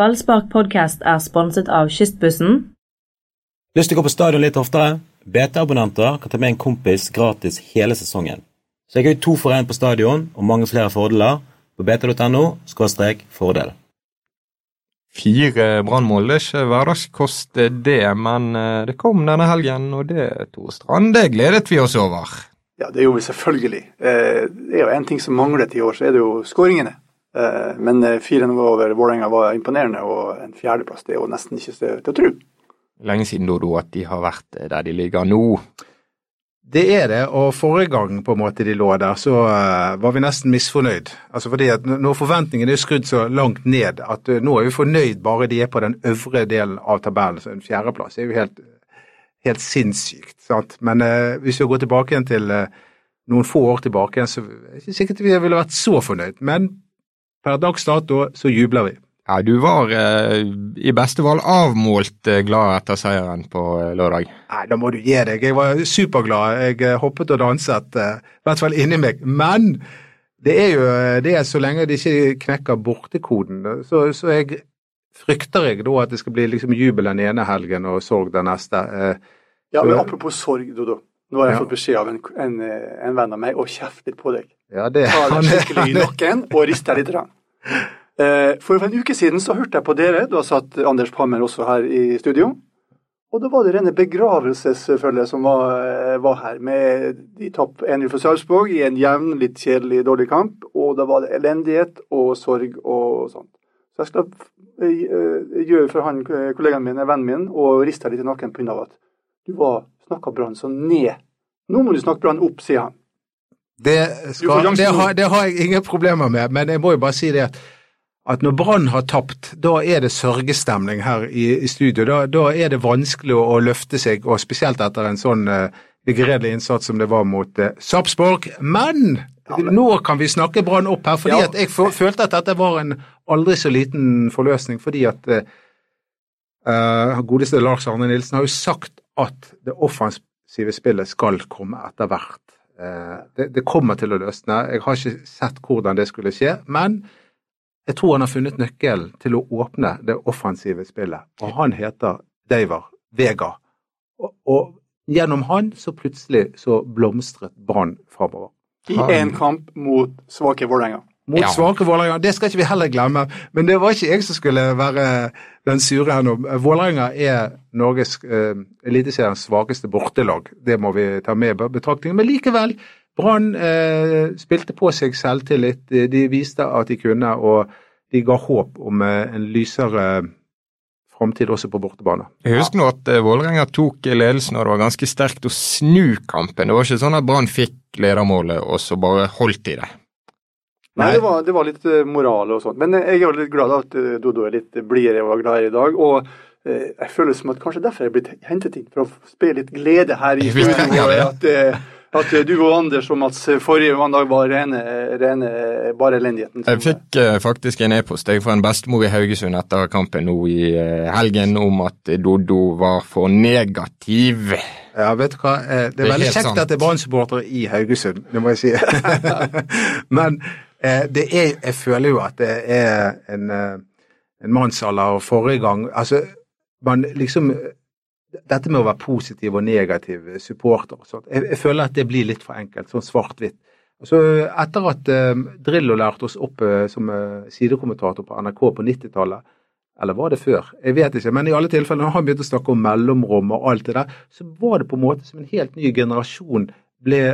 Ballspark podcast er sponset av Kystbussen. Lyst til å gå på stadion litt oftere? BT-abonnenter kan ta med en kompis gratis hele sesongen. Så jeg har jo to for én på stadion og mange flere fordeler på bt.no fordel. Fire brannmål, det er ikke hverdagskost det, men eh, det kom denne helgen, og det, Tor Strand, det gledet vi oss over. Ja, det gjorde vi selvfølgelig. Eh, det er jo én ting som manglet i år, så er det jo skåringene. Eh, men 4-0 over Vålerenga var imponerende, og en fjerdeplass det er jo nesten ikke til å tro. Lenge siden Dodo at de har vært der de ligger nå. Det er det, og forrige gang på en måte de lå der, så var vi nesten misfornøyd. Altså fordi at Når forventningene er skrudd så langt ned at nå er vi fornøyd bare de er på den øvre delen av tabellen, så en fjerdeplass er jo helt, helt sinnssykt. sant? Men eh, hvis vi går tilbake igjen til noen få år tilbake, så er det ikke sikkert vi ville vært så fornøyd. Men per dags dato så jubler vi. Ja, du var eh, i beste fall avmålt eh, glad etter seieren på eh, lørdag. Nei, da må du gi deg. Jeg var superglad. Jeg eh, hoppet og danset, eh, i hvert fall inni meg. Men det er jo det er så lenge de ikke knekker bortekoden, så, så jeg frykter jeg da at det skal bli liksom jubel den ene helgen og sorg den neste. Eh, ja, men apropos sorg, Dodo. Nå har jeg fått beskjed av en, en, en, venn av meg å kjefte litt på deg. Ja, det, Ta deg skikkelig i nakken og riste litt. Eh, for en uke siden så hørte jeg på dere, da satt Anders Pammer også her i studio. Og da var det rene begravelsesfølget som var, eh, var, her, med de tapp 1-0 for Sarpsborg i en jevn, litt kjedelig, dårlig kamp. Og da var det elendighet og sorg og sånt. Så jeg skal uh, gjøre for han kollegaen min, vennen min, og riste litt i nakken pga. at du var snakka Brann så ned. Nå må du snakke Brann opp, sier han. Det, skal, det, har, det har jeg ingen problemer med, men jeg må jo bare si det at at når Brann har tapt, da er det sørgestemning her i, i studio. Da, da, er det vanskelig å, å, løfte seg, og spesielt etter en sånn uh, begredelig innsats som det var mot uh, Sarpsborg. Men, nå kan vi snakke Brann opp her, fordi ja. at jeg følte at dette var en aldri så liten forløsning. Fordi at uh, godeste Lars Arne Nilsen har jo sagt at det offensive spillet skal komme etter hvert. Uh, det, det kommer til å løsne. Jeg har ikke sett hvordan det skulle skje. men jeg tror han har funnet nøkkelen til å åpne det offensive spillet, og han heter Daver Vega. Og, og gjennom han så plutselig så blomstret Brann framover. I én kamp mot svake Vålerenga. Mot ja. svake Vålerenga. Det skal ikke vi heller glemme. Men det var ikke jeg som skulle være den sure her nå. Vålerenga er Norges eh, eliteseriens svakeste bortelag. Det må vi ta med i betraktningen. Men likevel, Brann eh, spilte på seg selvtillit. De viste at de kunne, og de ga håp om eh, en lysere framtid også på bortebane. Jeg husker nå at eh, Vålerenga tok ledelsen, og det var ganske sterkt å snu kampen. Det var ikke sånn at Brann fikk ledermålet, og så bare holdt de det. Nei, det var, det var litt uh, moral og sånt. Men jeg er litt glad at uh, Dodo er litt blidere og gladere i dag. Og jeg føler som at kanskje derfor jeg er blitt hentet inn, for å spre litt glede her i studio. At, at du og Anders og Mats forrige mandag var rene, rene bare elendigheten. Jeg fikk uh, faktisk en e-post fra en bestemor i Haugesund etter kampen nå i uh, helgen om at Doddo var for negativ. Ja, vet du hva. Eh, det er, det er veldig kjekt sant. at det er Brann-supportere i Haugesund, det må jeg si. Men det er, jeg føler jo at det er en, en mannsalder forrige gang Altså, man liksom dette med å være positiv og negativ supporter og Jeg, jeg, føler at det blir litt for enkelt, sånn svart-hvitt. Altså, etter at eh, Drillo lærte oss opp eh, som eh, sidekommentator på NRK på 90-tallet, eller var det før? Jeg vet ikke, men i alle tilfeller, når han begynte å snakke om mellomrom og alt det der, så var det på en måte som en helt ny generasjon ble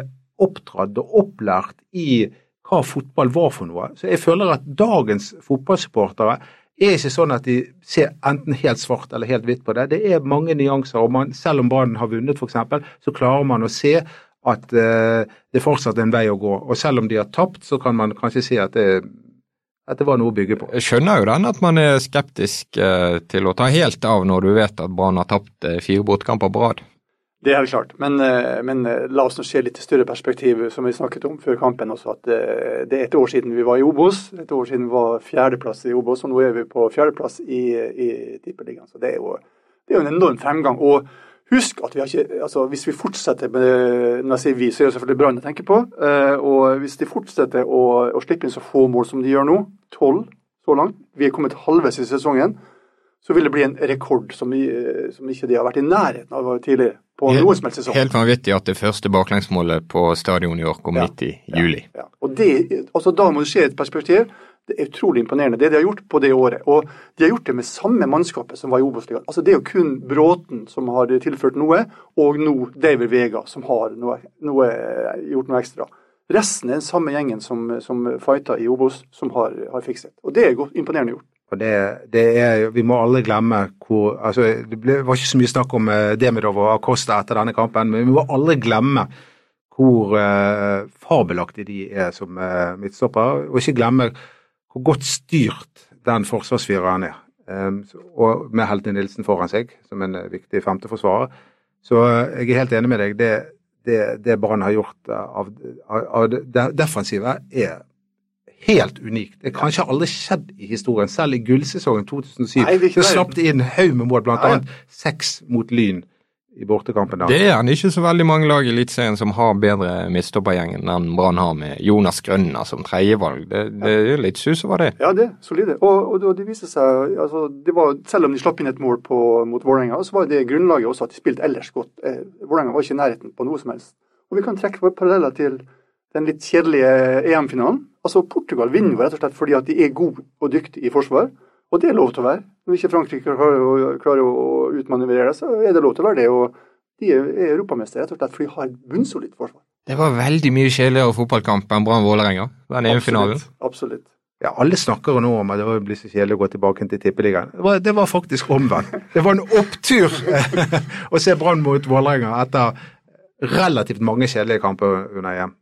oppdratt og opplært i hva fotball var for noe. Så jeg føler at dagens fotballsupportere er ikke sånn at de ser enten helt svart eller helt hvitt på det. Det er mange nyanser. og man, Selv om Brann har vunnet, f.eks., så klarer man å se at eh, det fortsatt er en vei å gå. Og selv om de har tapt, så kan man kanskje si at det, at det var noe å bygge på. Jeg skjønner jo den at man er skeptisk eh, til å ta helt av når du vet at Brann har tapt eh, fire bortkamper på rad. Det er helt klart. Men, eh, men, eh, la oss nå se litt større perspektiv, som vi snakket om før kampen også. At eh, det er et år siden vi var i Obos. Et år siden vi var fjerdeplass i Obos, og nå er vi på fjerdeplass i, i Tippeligaen. Så det er, jo, det er jo en enorm fremgang. Og husk at vi har ikke altså Hvis vi fortsetter med Når jeg sier vi, så er det selvfølgelig Brann jeg tenker på. Og hvis de fortsetter å, å, slippe inn så få mål som de gjør nå, tolv, så langt. Vi er kommet halvveis i sesongen. Så vil det bli en rekord som, vi, som ikke de har vært i nærheten av tidligere. På Helt- noen som helst sesong. Helt vanvittig at det første baklengsmålet på stadion i år kom Ja. midt i juli. Ja. Og det, altså Da må du se et perspektiv. Det er utrolig imponerende det de har gjort på det året. Og de har gjort det med samme mannskapet som var i Obos-ligaen. Altså, det er jo kun Bråten som har tilført noe, og nå David Vega som har noe, noe, gjort noe ekstra. Resten er den samme gjengen som, som fighta i Obos, som har, har fikset. Og det er godt, imponerende gjort. Og det, det er, Vi må aldri glemme hvor altså Det ble, var ikke så mye snakk om eh, Demidov og Acosta etter denne kampen, men vi må aldri glemme hvor eh, fabelaktige de er som eh, midtstopper, og ikke glemme hvor godt styrt den forsvarsfireren er. Um, og med Helte Nilsen foran seg som en viktig viktig femteforsvarer. Så jeg er helt enig med deg. Det, det, det Brann har gjort av, av det defensive, er helt unikt. Det har kanskje aldri skjedd i historien, selv i gullsesongen 2007. Nei, så slapp de inn haug med mål, annet seks mot Lyn i bortekampen. der. Det er han ikke så veldig mange lag i Eliteserien som har bedre midtstoppergjengen enn Brann har med Jonas Grønner som tredjevalg. Det, det er litt sus over det. Ja, det er solide. Og, og, og det viser seg altså, det var, Selv om de slapp inn et mål på, mot Vålerenga, så var det grunnlaget også at de spilte ellers godt. Eh, Vålerenga var ikke i nærheten på noe som helst. Og vi kan trekke paralleller til den litt kjedelige EM-finalen. Altså, Portugal vinner jo rett og slett fordi at de er gode og dyktige i forsvar. Og det er lov til å være. Når ikke Frankrike klarer å, klarer å utmanøvrere, så er det lov til å være det. Og de er er europamestere rett og slett fordi de har et bunnsolid forsvar. Det var veldig mye kjedeligere fotballkamp enn Brann-Vålerenga, den EM-finalen. Absolutt. Absolutt. Ja, Alle snakker nå om at det blir så kjedelig å gå tilbake til Tippeligaen. Det var, det var faktisk omvendt. Det var en opptur å se Brann mot Vålerenga etter relativt mange kjedelige kamper under EM.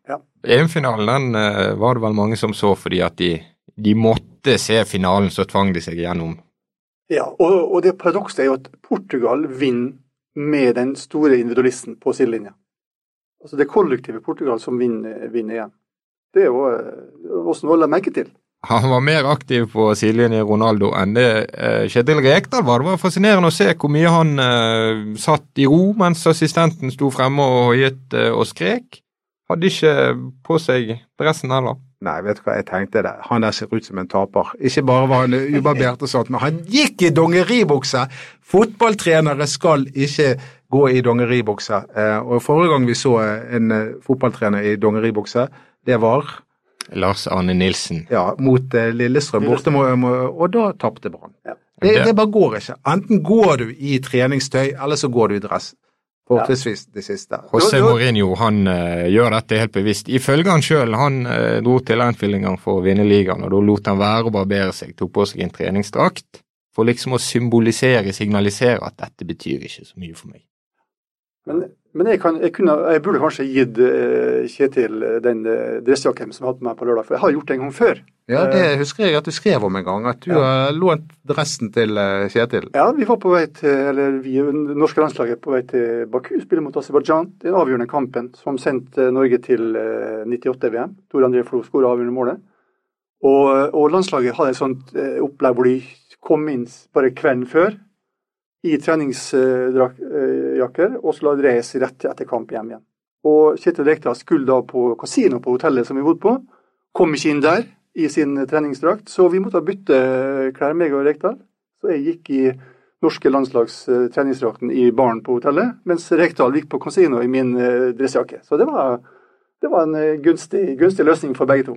EM-finalen den eh, var det vel mange som så fordi at de, de måtte se finalen, så tvang de seg gjennom. Ja, og, og det paradokset er jo at Portugal vinner med den store individualisten på sidelinja. Altså det kollektive Portugal som vinner, vinner igjen. Det er jo eh, også noe å la merke til. Han var mer aktiv på sidelinjen i Ronaldo enn det eh, Kjetil Rekdal var. Det var fascinerende å se hvor mye han eh, satt i ro mens assistenten sto fremme og hoiet eh, og skrek. Hadde ikke på seg dressen heller. Nei, vet du hva jeg tenkte det? Han der ser ut som en taper. Ikke bare var han ubarbert og sånt, men han gikk i dongeribukse! Fotballtrenere skal ikke gå i dongeribukse. Eh, og forrige gang vi så en eh, fotballtrener i dongeribukse, det var Lars Arne Nilsen. ja, mot eh, Lillestrøm, borte, og da tapte Brann. Det, Det- det bare går ikke. Enten går du i treningstøy, eller så går du i dress. Fortrinnsvis det siste. José Jo, jo. Mourinho han uh, gjør dette helt bevisst. Ifølge han sjøl, han uh, dro til Anfield en gang for å vinne ligaen, og da lot han være å barbere seg, tok på seg en treningsdrakt, for liksom å symbolisere, signalisere at dette betyr ikke så mye for meg. Men, men jeg, kan, jeg, kunne, jeg burde kanskje gitt eh, Kjetil eh, den uh, dressjakken som jeg hadde på meg på lørdag, for jeg har gjort det en gang før. Ja, det husker jeg at du skrev om en gang, at du har lånt dressen til eh, Kjetil. Ja, vi var på vei til, eller vi, det norske landslaget på vei til Baku, spille mot Aserbajdsjan. Den avgjørende kampen som sendte Norge til eh, 98-VM. Tor André Flo skåra avgjørende målet. Og, og landslaget hadde et sånt eh, opplegg hvor de kom inn bare kvelden før i treningsjakker og skulle la de race rett etter kamp hjem igjen. Og Kjetil Rekdal skulle da på kasino på hotellet som vi bodde på. Kom ikke inn der i sin treningsdrakt, så vi måtte bytte klær, meg og Rekdal. Så jeg gikk i norske landslags eh, treningsdrakten i baren på hotellet, mens Rekdal gikk på kasino i min eh, dressjakke. Så det var, det var en eh, gunstig, gunstig løsning for begge to.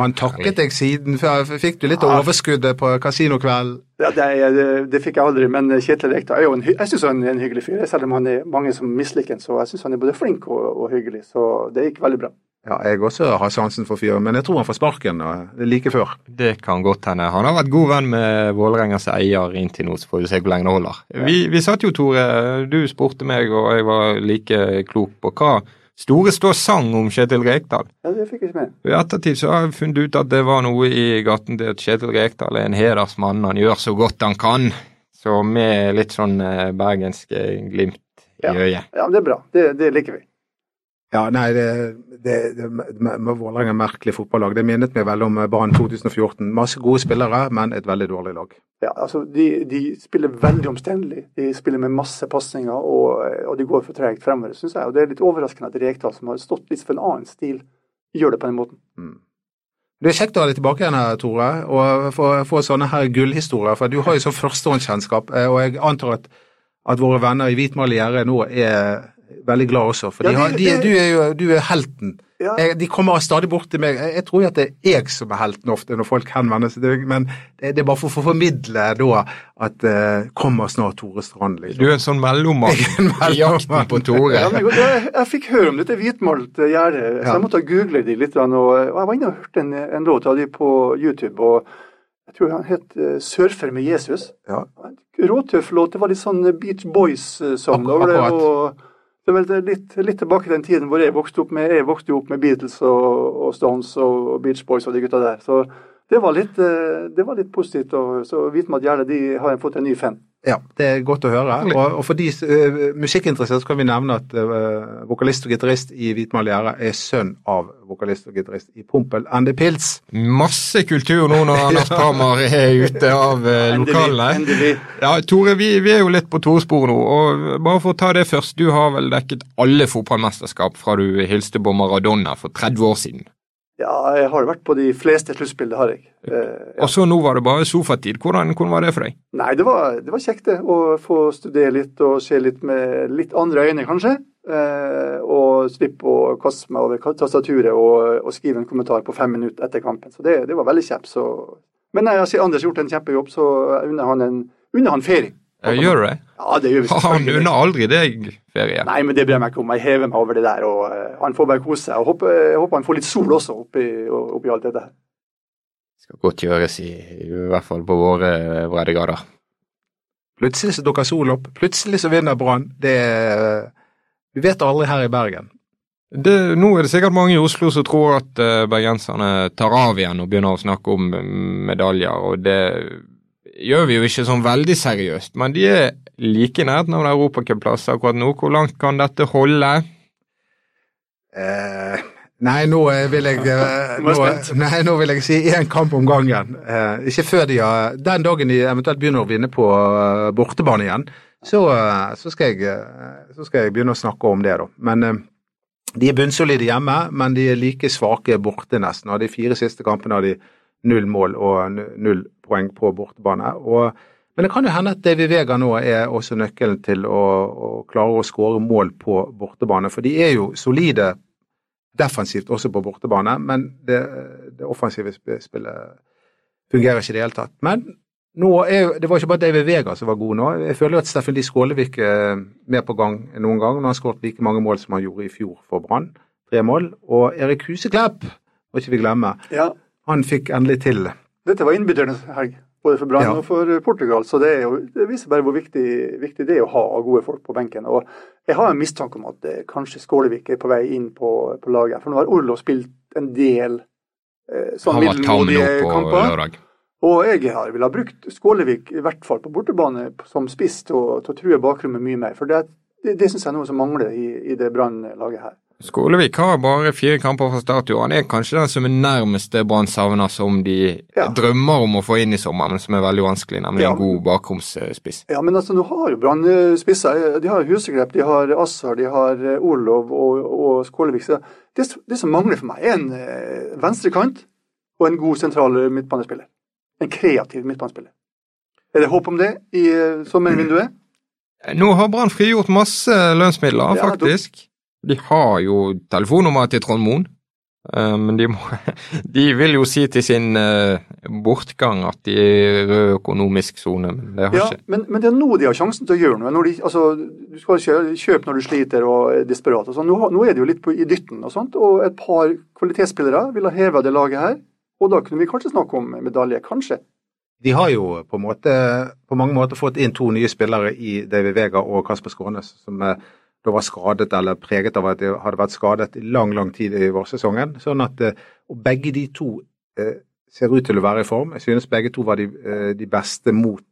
Han takket deg siden. Fikk du litt Ja. overskuddet på kasinokvelden? Ja, det, det, det fikk jeg aldri, men Kjetil Rekdal er jo en, jeg synes han er en hyggelig fyr. Selv om han er mange som misliker han, så jeg syns han er både flink og, og hyggelig. Så det gikk veldig bra. Ja, jeg også har sansen for fyren, men jeg tror han får sparken like før. Det kan godt hende. Han har vært god venn med Vålerengas eier inntil nå, så får vi se hvor lenge det holder. Vi, vi satt jo, Tore, du spurte meg, og jeg var like klok på hva Store Stå sang om Kjetil Rekdal. Ja, det fikk jeg ikke med. I ettertid så har jeg funnet ut at det var noe i gaten til at Kjetil Rekdal er en hedersmann. Han gjør så godt han kan. Så med litt sånn eh, bergensk eh, glimt i Ja. øyet. Ja, men det er bra. Det, det liker vi. Ja, nei, det, det, det med, Vålerenga er merkelig fotballag. Det minnet meg veldig om Brann 2014. Masse gode spillere, men et veldig dårlig lag. Ja, altså, de, de spiller veldig omstendelig. De spiller med masse pasninger, og, og de går for tregt fremover, syns jeg. Og det er litt overraskende at Rekdal, som har stått litt for en annen stil, gjør det på den måten. Mm. Det er kjekt å ha deg tilbake igjen her, Tore, og få, sånne her gullhistorier. For du har jo sånn førstehåndskjennskap, og jeg antar at, at våre venner i Hvitmal gjerde nå er veldig glad også. For ja, de har, de, du, er jo du er helten. Ja. Jeg, de kommer stadig bort til meg. Jeg, jeg, tror at det er jeg som er helten ofte når folk henvender seg til meg, men det, det, er bare for å formidle da at uh, kommer snart Tore Strand. Liksom. Du er en sånn mellommann i jakten på Tore. Ja, jeg, jeg, jeg, fikk høre om dette hvitmalt gjerde, så jeg måtte google de litt. Og, og jeg var inne og hørte en, en låt av de på YouTube. og jeg tror han het uh, 'Surfer med Jesus'. Ja. Råtøff låt. Det var litt sånn Beach Boys-sang over det. og vel litt, litt, tilbake til den tiden hvor jeg vokste opp med, vokste opp med Beatles og, og Stones og Beach Boys og de gutta der. Så det var litt, eh, det var litt positivt. Og, så at gjerne de har fått en ny fan. Ja, det er godt å høre. Og, og for de uh, musikkinteresserte kan vi nevne at uh, vokalist og gitarist i Hvitmal Gjerde er sønn av vokalist og gitarist i Pompel and the Pils. Masse kultur nå når Anders Parmar er ute av uh, lokalene. Ja, Tore, vi, vi, er jo litt på Tore-sporet nå. og Bare for å ta det først. Du har vel dekket alle fotballmesterskap fra du hilste på Maradona for 30 år siden? Ja, jeg har vært på de fleste sluttspill, det har jeg. Eh, ja. Og så nå var det bare sofatid. Hvordan, hvordan, var det for deg? Nei, det var, det var kjekt det. Å få studere litt og se litt med litt andre øyne, kanskje. Eh, og slippe å kaste meg over tastaturet og, og, skrive en kommentar på fem minutter etter kampen. Så det, det var veldig kjekt. Så... Men nei, jeg ser Anders har gjort en kjempejobb, så jeg unner han, en, unner han ferie. Gjør du det? Ja, det gjør vi Han unner aldri deg ferie? Nei, men det bryr jeg meg ikke om. Jeg hever meg over det der. og uh, Han får bare kose seg. og håper, Jeg håper han får litt sol også oppi, oppi alt dette her. Det skal godt gjøres, i, i hvert fall på våre breddegrader. Plutselig så dukker sol opp. Plutselig så vinner Brann. Det Vi vet aldri her i Bergen. Det, nå er det sikkert mange i Oslo som tror at uh, bergenserne tar av igjen og begynner å snakke om medaljer, og det gjør vi jo ikke sånn veldig seriøst, men de er like i nærheten av en europacupplass akkurat nå. Hvor langt kan dette holde? Eh, nei, nå vil jeg eh, nå, nei, nå vil jeg si én kamp om gangen. Eh, ikke før de har Den dagen de eventuelt begynner å vinne på uh, bortebane igjen, så, uh, så, skal jeg, uh, så, skal jeg, begynne å snakke om det, da. Men de er bunnsolide hjemme, men de er like svake borte, nesten. Av de fire siste kampene har de null mål og null poeng på bortebane. Og, men det kan jo hende at Davy Vega nå er også nøkkelen til å, å klare å skåre mål på bortebane. For de er jo solide defensivt også på bortebane, men det, det offensive spillet fungerer ikke i det hele tatt. Men nå er, det var ikke bare David Vega som var god nå. Jeg føler at Steffen Lie Skålevik er mer på gang enn noen gang. Nå har han skåret like mange mål som han gjorde i fjor for Brann. Tre mål. Og Erik Huseklepp må ikke vi glemme. Ja han fikk endelig til. Dette var innbytterne helg, både for Brann ja. og for Portugal. Så det, jo, det, viser bare hvor viktig, viktig, det er å ha gode folk på benken. Og jeg har en mistanke om at eh, kanskje Skålevik er på vei inn på, på laget. For nå har Orlov spilt en del eh, sånn middelmådige kamper. Og jeg har ville ha brukt Skålevik, i hvert fall på bortebane, som spiss til å, til å true bakrommet mye mer. For det, det, det syns jeg er noe som mangler i, i det Brann-laget her. Skålevik har bare fire kamper fra start i år. Han er kanskje den som er nærmeste Brann savner, som de ja. drømmer om å få inn i sommer, men som er veldig vanskelig, nemlig ja. en god bakromsspiss. Ja, men altså, nå har jo Brann spisser. De har Husegrep, de har Assar, de har Olov Orlov og, og Skålevik. Så det, det, som mangler for meg, er en eh, venstrekant og en god sentral midtbanespiller. En kreativ midtbanespiller. Er det håp om det i eh, sommervinduet? Nå har Brann frigjort masse lønnsmidler, ja, faktisk. De har jo telefonnummeret til Trond Moen, uh, men de, må, de, vil jo si til sin uh, bortgang at de er i rød økonomisk sone. Men det har ja, men, men, det er nå de har sjansen til å gjøre noe. De, altså, du skal kjøpe når du sliter og er desperat. og sånn. Nå, nå, er det jo litt på, i dytten og sånt, og et par kvalitetsspillere vil ha heva det laget her. Og da kunne vi kanskje snakke om medalje. Kanskje. De har jo på, måte, på mange måter fått inn to nye spillere i David Vega og Kasper Skånes, som er da var skadet eller preget av at de hadde vært skadet i lang lang tid i vårsesongen. Sånn at, eh, og Begge de to eh, ser ut til å være i form. Jeg synes begge to var de, eh, de beste mot,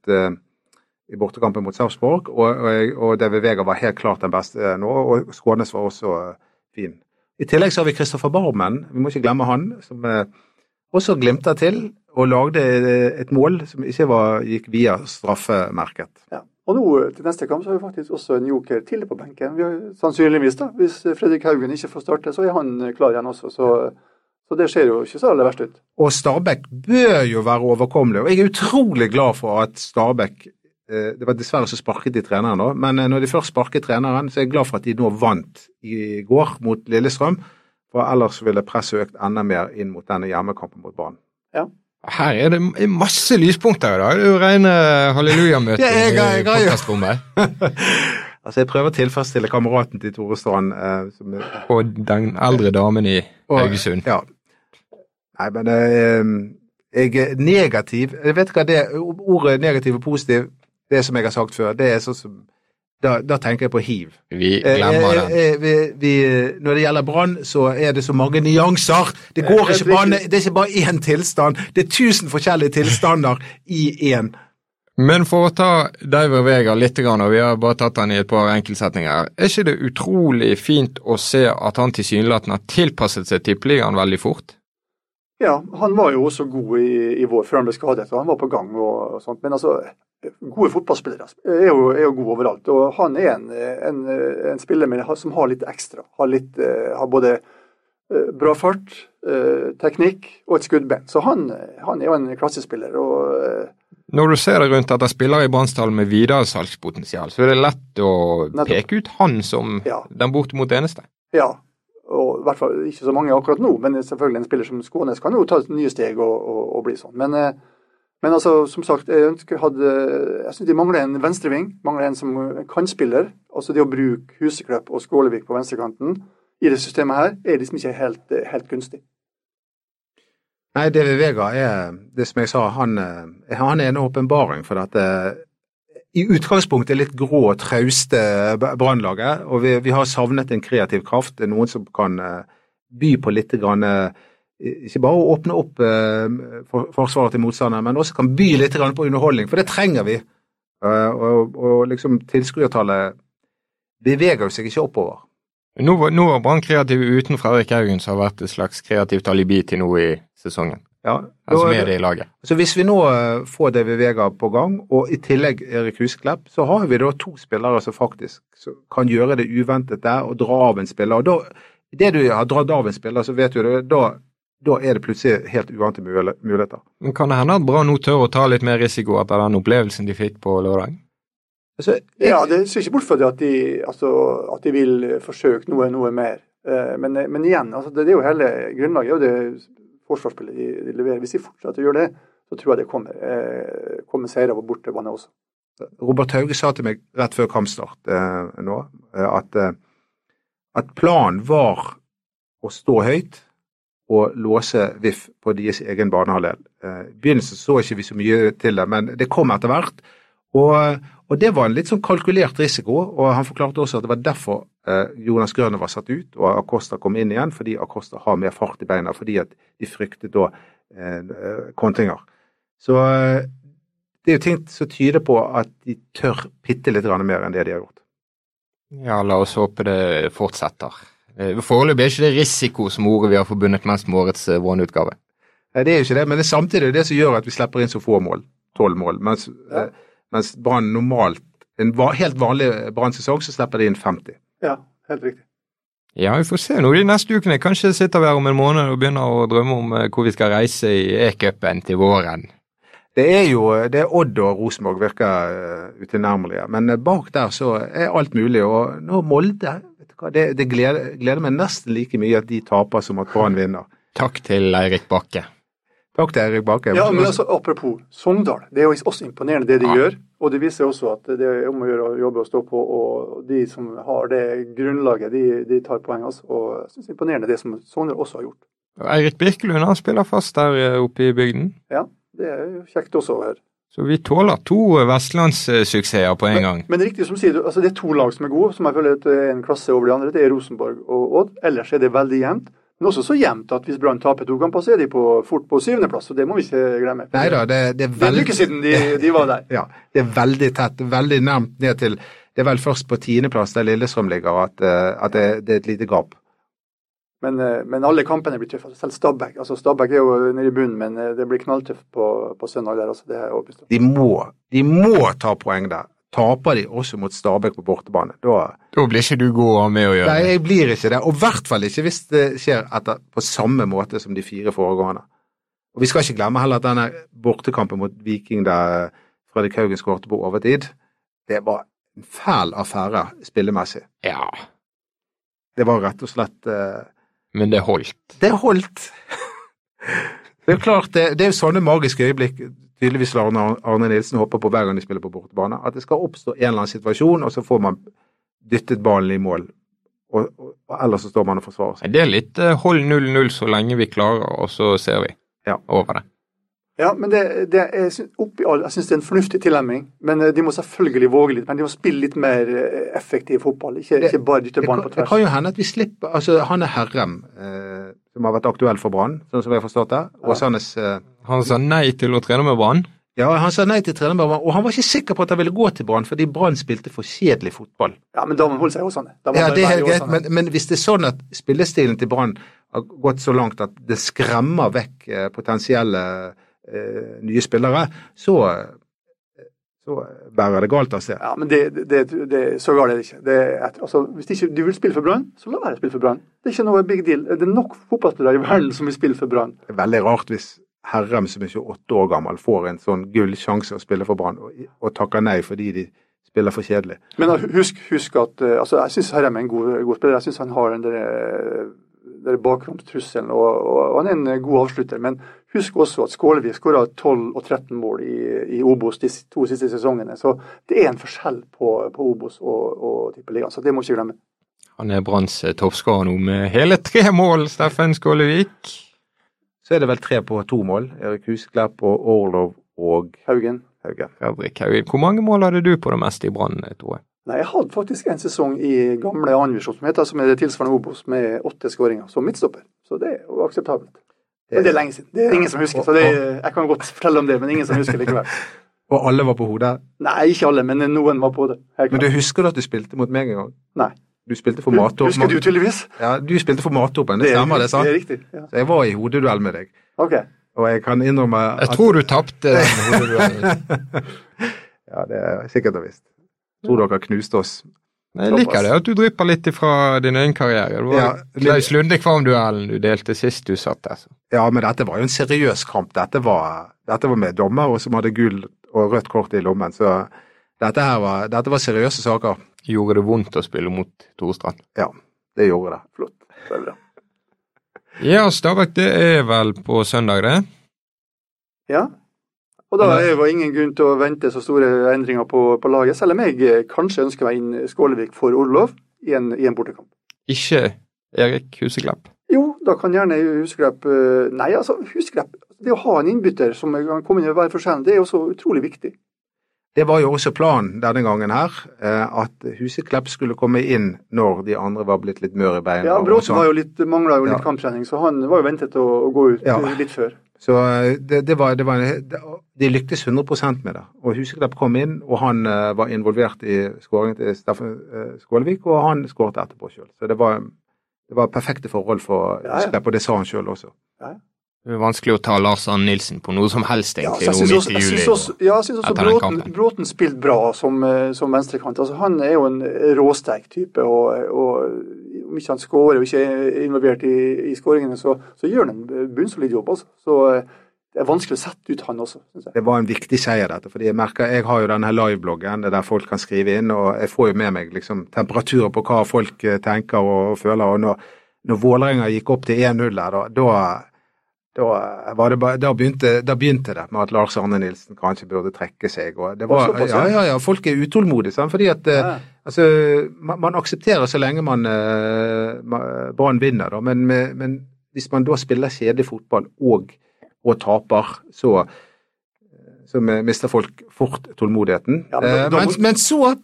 i bortekampen mot Sarpsborg. Og, og, og David Vega var helt klart den beste nå, og Skånes var også fin. I tillegg så har vi Kristoffer Barmen, vi må ikke glemme han, som også glimta til og lagde et mål som ikke var, gikk via straffemerket. Ja. Og nå til neste kamp så har vi faktisk også en joker til på benken. Vi har Sannsynligvis, da. Hvis Fredrik Haugen ikke får starte, så er han klar igjen også. Så, Så det ser jo ikke så aller verst ut. Og Stabæk bør jo være overkommelig. Og jeg er utrolig glad for at Stabæk eh, Det var dessverre så sparket de treneren da. men eh, når de først sparket treneren, så er jeg glad for at de nå vant i går mot Lillestrøm. For ellers ville presset økt enda mer inn mot denne hjemmekampen mot Brann. Ja. Her er det masse lyspunkter i dag. Det er jo rene hallelujamøte Ja, jeg- jeg- i podkastrommet. Altså, jeg prøver å tilfredsstille kameraten til Tore Strand. Eh, som er, Og den eldre damen i og- Haugesund. Ja. Nei, men eh, jeg er negativ. Jeg vet hva det Ordet negativ og positiv, det som jeg har sagt før, det er sånn som Da, da tenker jeg på hiv. Vi Eh, glemmer eh, den. eh, vi, vi, når det gjelder brann, så er det så mange nyanser. Det går ikke riktig. det er ikke bare én tilstand. Det er tusen forskjellige tilstander i én. Men for å ta Diver Vega litt, og vi har bare tatt han i et par enkeltsetninger, er ikke det utrolig fint å se at han tilsynelatende har tilpasset seg tippeligaen veldig fort? Ja, han var jo også god i, i vår før han ble skadet, og han var på gang og, og sånt. Men altså, gode fotballspillere er jo, er jo god overalt. Og han er en, en, en spiller med, som har litt ekstra. Har, litt, eh, har både eh, bra fart, eh, teknikk og et skuddben. Så han, han er jo en klassespiller. og Når du ser det rundt etter spillere i Brannsdalen med videresalgspotensial, så er det lett å Nettopp. peke ut han som Ja. den bortimot eneste. Ja, og i hvert fall ikke så mange akkurat nå, men selvfølgelig en spiller som Skånes kan jo ta nye steg og, og, og bli sånn. Men, eh, men altså, som sagt, jeg jeg syns de mangler en venstreving. Mangler en som kan kantspiller. Altså det å bruke Huseklepp og Skålevik på venstrekanten i det systemet her, er liksom ikke helt, eh, helt gunstig. Nei, David Vega er, det som jeg sa, han, eh, han er en åpenbaring for dette i utgangspunktet litt grå, trauste Brannlaget. Og vi, vi har savnet en kreativ kraft. Noen som kan eh, by på litt grann, eh, Ikke bare å åpne opp eh, for, forsvaret til motstanderen, men også kan by litt på underholdning, for det trenger vi. Eh, og, og liksom tilskuertallet beveger jo seg ikke oppover. Nå, nå var Brann kreative uten Fredrik Haugen, som har vært et slags kreativt alibi til nå i sesongen. Ja, Altså med det i laget. Så hvis vi nå får får David Vega på gang, og i tillegg Erik Husklepp, så har vi da to spillere som faktisk kan gjøre det uventet der og dra av en spiller. Og da, det du har dratt av en spiller, så vet du det, da, da er det plutselig helt uante muligheter. Men kan det hende at Brann nå tør å ta litt mer risiko etter den opplevelsen de fikk på lørdag? Altså, jeg, Ja, det ser ikke bort fra det at de, altså, at de vil forsøke noe, noe mer. Eh, Men, men igjen, altså, det, det er jo hele grunnlaget og det forsvarsspillet de, de leverer. Hvis de fortsetter å gjøre det, så tror jeg det kommer, eh, kommer seire på bortebane også. Robert Hauge sa til meg rett før kampstart eh, nå eh, at, eh, at planen var å stå høyt og låse VIF på deres egen banehalvdel. Eh, I begynnelsen så ikke vi så mye til det, men det kom etter hvert. Og, og det var en litt sånn kalkulert risiko, og han forklarte også at det var derfor eh, Jonas Grønne var satt ut og Acosta kom inn igjen, fordi Acosta har mer fart i beina, fordi at de fryktet da eh, kontringer. Så eh, det er jo ting som tyder på at de tør bitte litt mer enn det de har gjort. Ja, la oss håpe det fortsetter. Eh, Foreløpig er ikke det risiko som ordet vi har forbundet mest med årets eh, Vårn-utgave. Nei, det er jo ikke det, men det er samtidig det som gjør at vi slipper inn så få mål. Tolv mål. Mens, Ja. eh, mens Brann normalt, en helt vanlig Brann-sesong, så slipper de inn 50. Ja, helt riktig. Ja, vi får se nå de neste ukene. Kanskje sitter vi her om en måned og begynner å drømme om eh, hvor vi skal reise i E-cupen til våren. Det er jo det er Odd og Rosenborg virker utilnærmelige, men eh, bak der så er alt mulig. Og nå Molde hva, Det, det gleder, gleder meg nesten like mye at de taper som at Brann vinner. Takk til Eirik Bakke. Takk til Erik Bakke. Ja, men altså, Apropos Sogndal. Det er jo også imponerende det de Ja. gjør. Og det viser også at det er om å gjøre å jobbe og stå på. Og de som har det grunnlaget, de, de tar poeng. Altså. Og jeg synes det er imponerende det som Sogndal også har gjort. Eirik Birkelund han spiller fast der eh, oppe i bygden. Ja, det er jo kjekt også å høre. Så vi tåler to eh, vestlandssuksesser på en gang. Men det er riktig som sier, du, altså det er to lag som er gode, som jeg føler er en klasse over de andre. Det er Rosenborg og Odd. Ellers er det veldig jevnt. Men også så jevnt at hvis Brann taper to kamper, så er de på, fort på syvendeplass. Og det må vi ikke glemme. Nei da, det, det er Det er en veldig uke siden de, de var der. Ja, det er veldig tett, veldig nærmt ned til Det er vel først på tiendeplass der Lillestrøm ligger at, eh, at det, det er et lite gap. Men, eh, men alle kampene blir tøffe. Selv Stabæk. Altså Stabæk er jo nede i bunnen, men eh, det blir knalltøft på, på søndag der. Altså, det er jeg overbevist. De må, de må ta poeng der. taper de også mot Stabæk på bortebane. Da, da blir ikke du god å ha med å gjøre. Nei, jeg blir ikke det. Og i hvert fall ikke hvis det skjer etter, på samme måte som de fire foregående. Og Vi skal ikke glemme heller at denne bortekampen mot Viking der Fredrik Haugen skårte på overtid, det var en fæl affære spillemessig. Ja. Det var rett og slett uh, Men det holdt? Det holdt. det er jo klart, det, det er jo sånne magiske øyeblikk tydeligvis Arne, Arne Nilsen håper på hver gang de spiller på bortebane. At det skal oppstå en eller annen situasjon, og så får man dyttet ballen i mål. Og, og, og ellers så står man og forsvarer seg. Det er litt uh, hold 0-0 så lenge vi klarer, og så ser vi ja. over det. Ja, men det, det er, oppi all, jeg syns det er en fornuftig tilnærming. Men eh, de må selvfølgelig våge litt. Men de må spille litt mer eh, effektiv fotball. Ikke, ikke bare dytte ballen på tvers. Det kan jo hende at vi slipper altså Han er Herrem, eh, som har vært aktuell for Brann, sånn som vi har forstått det. Åsanes eh, Han sa nei til å trene med Brann? Ja, han sa nei til å trene med Brann, og han var ikke sikker på at han ville gå til Brann fordi Brann spilte for kjedelig fotball. Ja, men da må han holde seg i Åsane. Ja, det er helt greit, men, men, hvis det er sånn at spillestilen til Brann har gått så langt at det skremmer vekk eh, potensielle eh, nye spillere, så, så bærer det galt av sted. Ja, men det, det, det, så galt er det ikke. Det altså, hvis ikke du vil spille for Brann, så la være å spille for Brann. Det er ikke noe big deal. Det er nok fotballspillere i verden som vil spille for Brann. Det er veldig rart hvis Herrem som er 28 år gammel, får en sånn gullsjanse å spille for Brann, og, og, takker nei fordi de spiller for kjedelig. Men husk, husk at uh, altså, jeg syns Herrem er en god, god, spiller. Jeg syns han har den der, der bakromstrusselen, og, og, og, han er en god avslutter. Men husk også at Skålevik skåra 12 og 13 mål i, i Obos de to siste sesongene. Så det er en forskjell på, på Obos og, og Tippeligaen, så det må vi ikke glemme. Han er Branns toppskårer nå med hele tre mål, Steffen Skålevik. Så er det vel tre på to mål. Erik Husklepp og Orlov og Haugen. Haugen. Fredrik Haugen. Hvor mange mål hadde du på det meste i Brann, Tore? Nei, Jeg hadde faktisk en sesong i gamle andrevisjon som heter som er det tilsvarende Obos, med åtte skåringer som midtstopper. Så det er jo akseptabelt. Men det er lenge siden. Det er ingen som husker, så det, jeg kan godt fortelle om det, men ingen som husker likevel. Og alle var på hodet? Nei, ikke alle, men noen var på det. Men du husker at du spilte mot meg en gang? Nei. Du spilte for matåpen. Husker du tydeligvis? Ja, du spilte for Matopen, det, det stemmer det, sant? Det er riktig, ja. Så jeg var i hodeduell med deg. Ok. Og jeg kan innrømme at Jeg tror du tapte den hodeduellen. ja, det er sikkert og visst. Tror dere knuste oss. Jeg liker det at du drypper litt ifra din egen karriere. Det var ja, Klaus Lunde Kvam-duellen du delte sist du satt der. Altså. Ja, men dette var jo en seriøs kamp. Dette var, dette var med dommere som hadde gull og rødt kort i lommen. Så dette, her var, dette var seriøse saker. Gjorde det vondt å spille mot Torstrand? Ja, det gjorde det. Flott. Det. Ja, Stabæk, det er vel på søndag, det? Ja. Og da er det ingen grunn til å vente så store endringer på, på laget, selv om jeg eh, kanskje ønsker meg inn Skålevik for Orlov i en, i en bortekamp. Ikke Erik Huseklepp? Jo, da kan gjerne Huseklepp eh, Nei, altså, Huseklepp Det å ha en innbytter som kan komme inn og være forskjellig, det er jo så utrolig viktig. Det var jo også planen denne gangen her, eh, at Huseklepp skulle komme inn når de andre var blitt litt møre i beina. Ja, Bråten mangla jo litt, jo litt ja. kamptrening, så han var jo ventet å, å gå ut ja. litt før. Så eh, det, det, var, det var, De lyktes 100% med det. Og Huseklepp kom inn, og han uh, var involvert i skåringen til Steffen uh, Skålevik, og han skåret etterpå sjøl. Så det var, det var perfekte forhold for Huseklepp, og det sa han sjøl også. Ja, ja. Det er vanskelig å ta Lars Ann Nilsen på noe som helst, egentlig, ja, nå midt i juli. Også, ja, jeg syns også Bråten, Bråten spilte bra som, eh, som venstrekant. Altså, han er jo en råsterk type, og, og om ikke han skårer og ikke er involvert i, i skåringene, så, så, gjør han en bunnsolid jobb. Altså. Så eh, det er vanskelig å sette ut han også. Synes jeg. Det var en viktig seier, dette. fordi Jeg merker, jeg har jo denne livebloggen der folk kan skrive inn, og jeg får jo med meg liksom, temperaturer på hva folk eh, tenker og, og føler. og Når, når Vålerenga gikk opp til 1-0 der, da, da da, bare, da, begynte, da, begynte, det med at Lars Arne Nilsen kanskje burde trekke seg. og det var, ja, ja, ja, Folk er utålmodige, sant? fordi at eh, ja. altså, man, man, aksepterer så lenge man uh, Brann vinner, da, men, men, hvis man da spiller kjedelig fotball og, og taper, så, så mister folk fort tålmodigheten. Ja, men, uh, men, men, så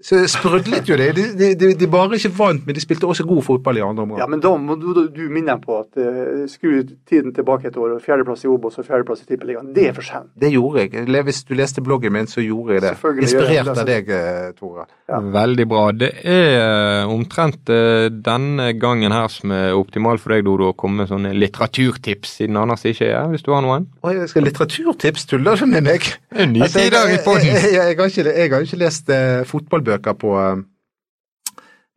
så sprudlet jo det. De, de, de, bare ikke vant, men de spilte også god fotball i andre omgang. Ja, men da må du, du minne dem på at uh, skru tiden tilbake et år, og fjerdeplass i Obos og fjerdeplass i Tippeligaen. Det er for sent. Det gjorde jeg. Hvis du leste bloggen min, så gjorde jeg det. Inspirert av deg, eh, Tore. Ja. Veldig bra. Det er eh, omtrent denne gangen her som er optimal for deg, Dodo, å komme med sånne litteraturtips, siden Anders ikke er hvis du har noen? Å, jeg skal litteraturtips? Tuller du med meg? Det er en ny tider i poden. Jeg, jeg, jeg, jeg, har ikke lest uh, fotballbøker bøker på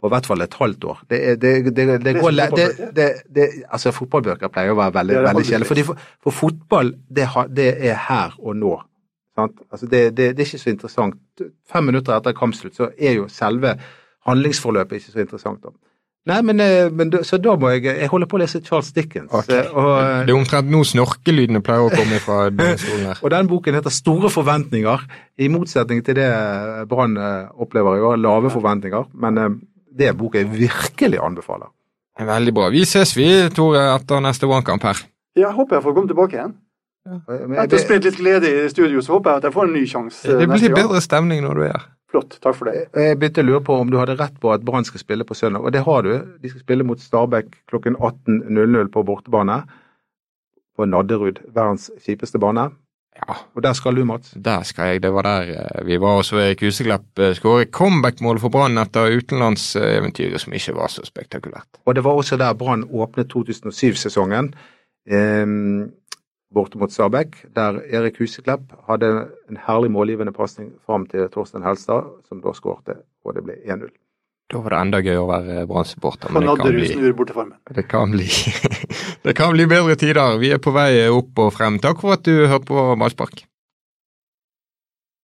på hvert fall et halvt år. Det, det, det, det går det, Altså, fotballbøker pleier å være veldig, veldig kjedelige. For, for, fotball, det, er her og nå. Altså, det, er ikke så interessant. Fem minutter etter kampslutt så er jo selve handlingsforløpet ikke så interessant. Nei, men, eh, men, så da må jeg Jeg holder på å lese Charles Dickens. Okay. Og, det er omtrent nå snorkelydene pleier å komme fra den stolen her. og den boken heter Store forventninger, i motsetning til det Brann eh, opplever i år, lave forventninger. Men eh, det er boka jeg virkelig anbefaler. Veldig bra. Vi ses vi, Tore, etter neste Brannkamp her. Ja, håper jeg får komme tilbake igjen. Ja. Etter å ha spilt litt glede i studio, så håper jeg at jeg får en ny sjanse. Det blir bedre stemning når du er her. Flott. Takk for det. Jeg begynte å lure på om du hadde rett på at Brann skal spille på søndag, og det har du. De skal spille mot Stabæk klokken 18.00 på bortebane. På Nadderud, verdens kjipeste bane. Ja. Og der skal du, Mats? Der skal jeg. Det var der eh, vi var også. Erik Huseklepp eh, skåret comeback-mål for Brann etter utenlandseventyret som ikke var så spektakulært. Og det var også der Brann åpnet 2007-sesongen. Um, borte mot Stabæk, der Erik Huseklepp hadde en herlig målgivende pasning fram til Torstein Helstad, som da skårte, og det ble 1-0. Da var det enda gøy å være Brann-supporter. Men det kan, bli, det, kan bli, det kan bli bedre tider. Vi er på vei opp og frem. Takk for at du hørte på Ballspark.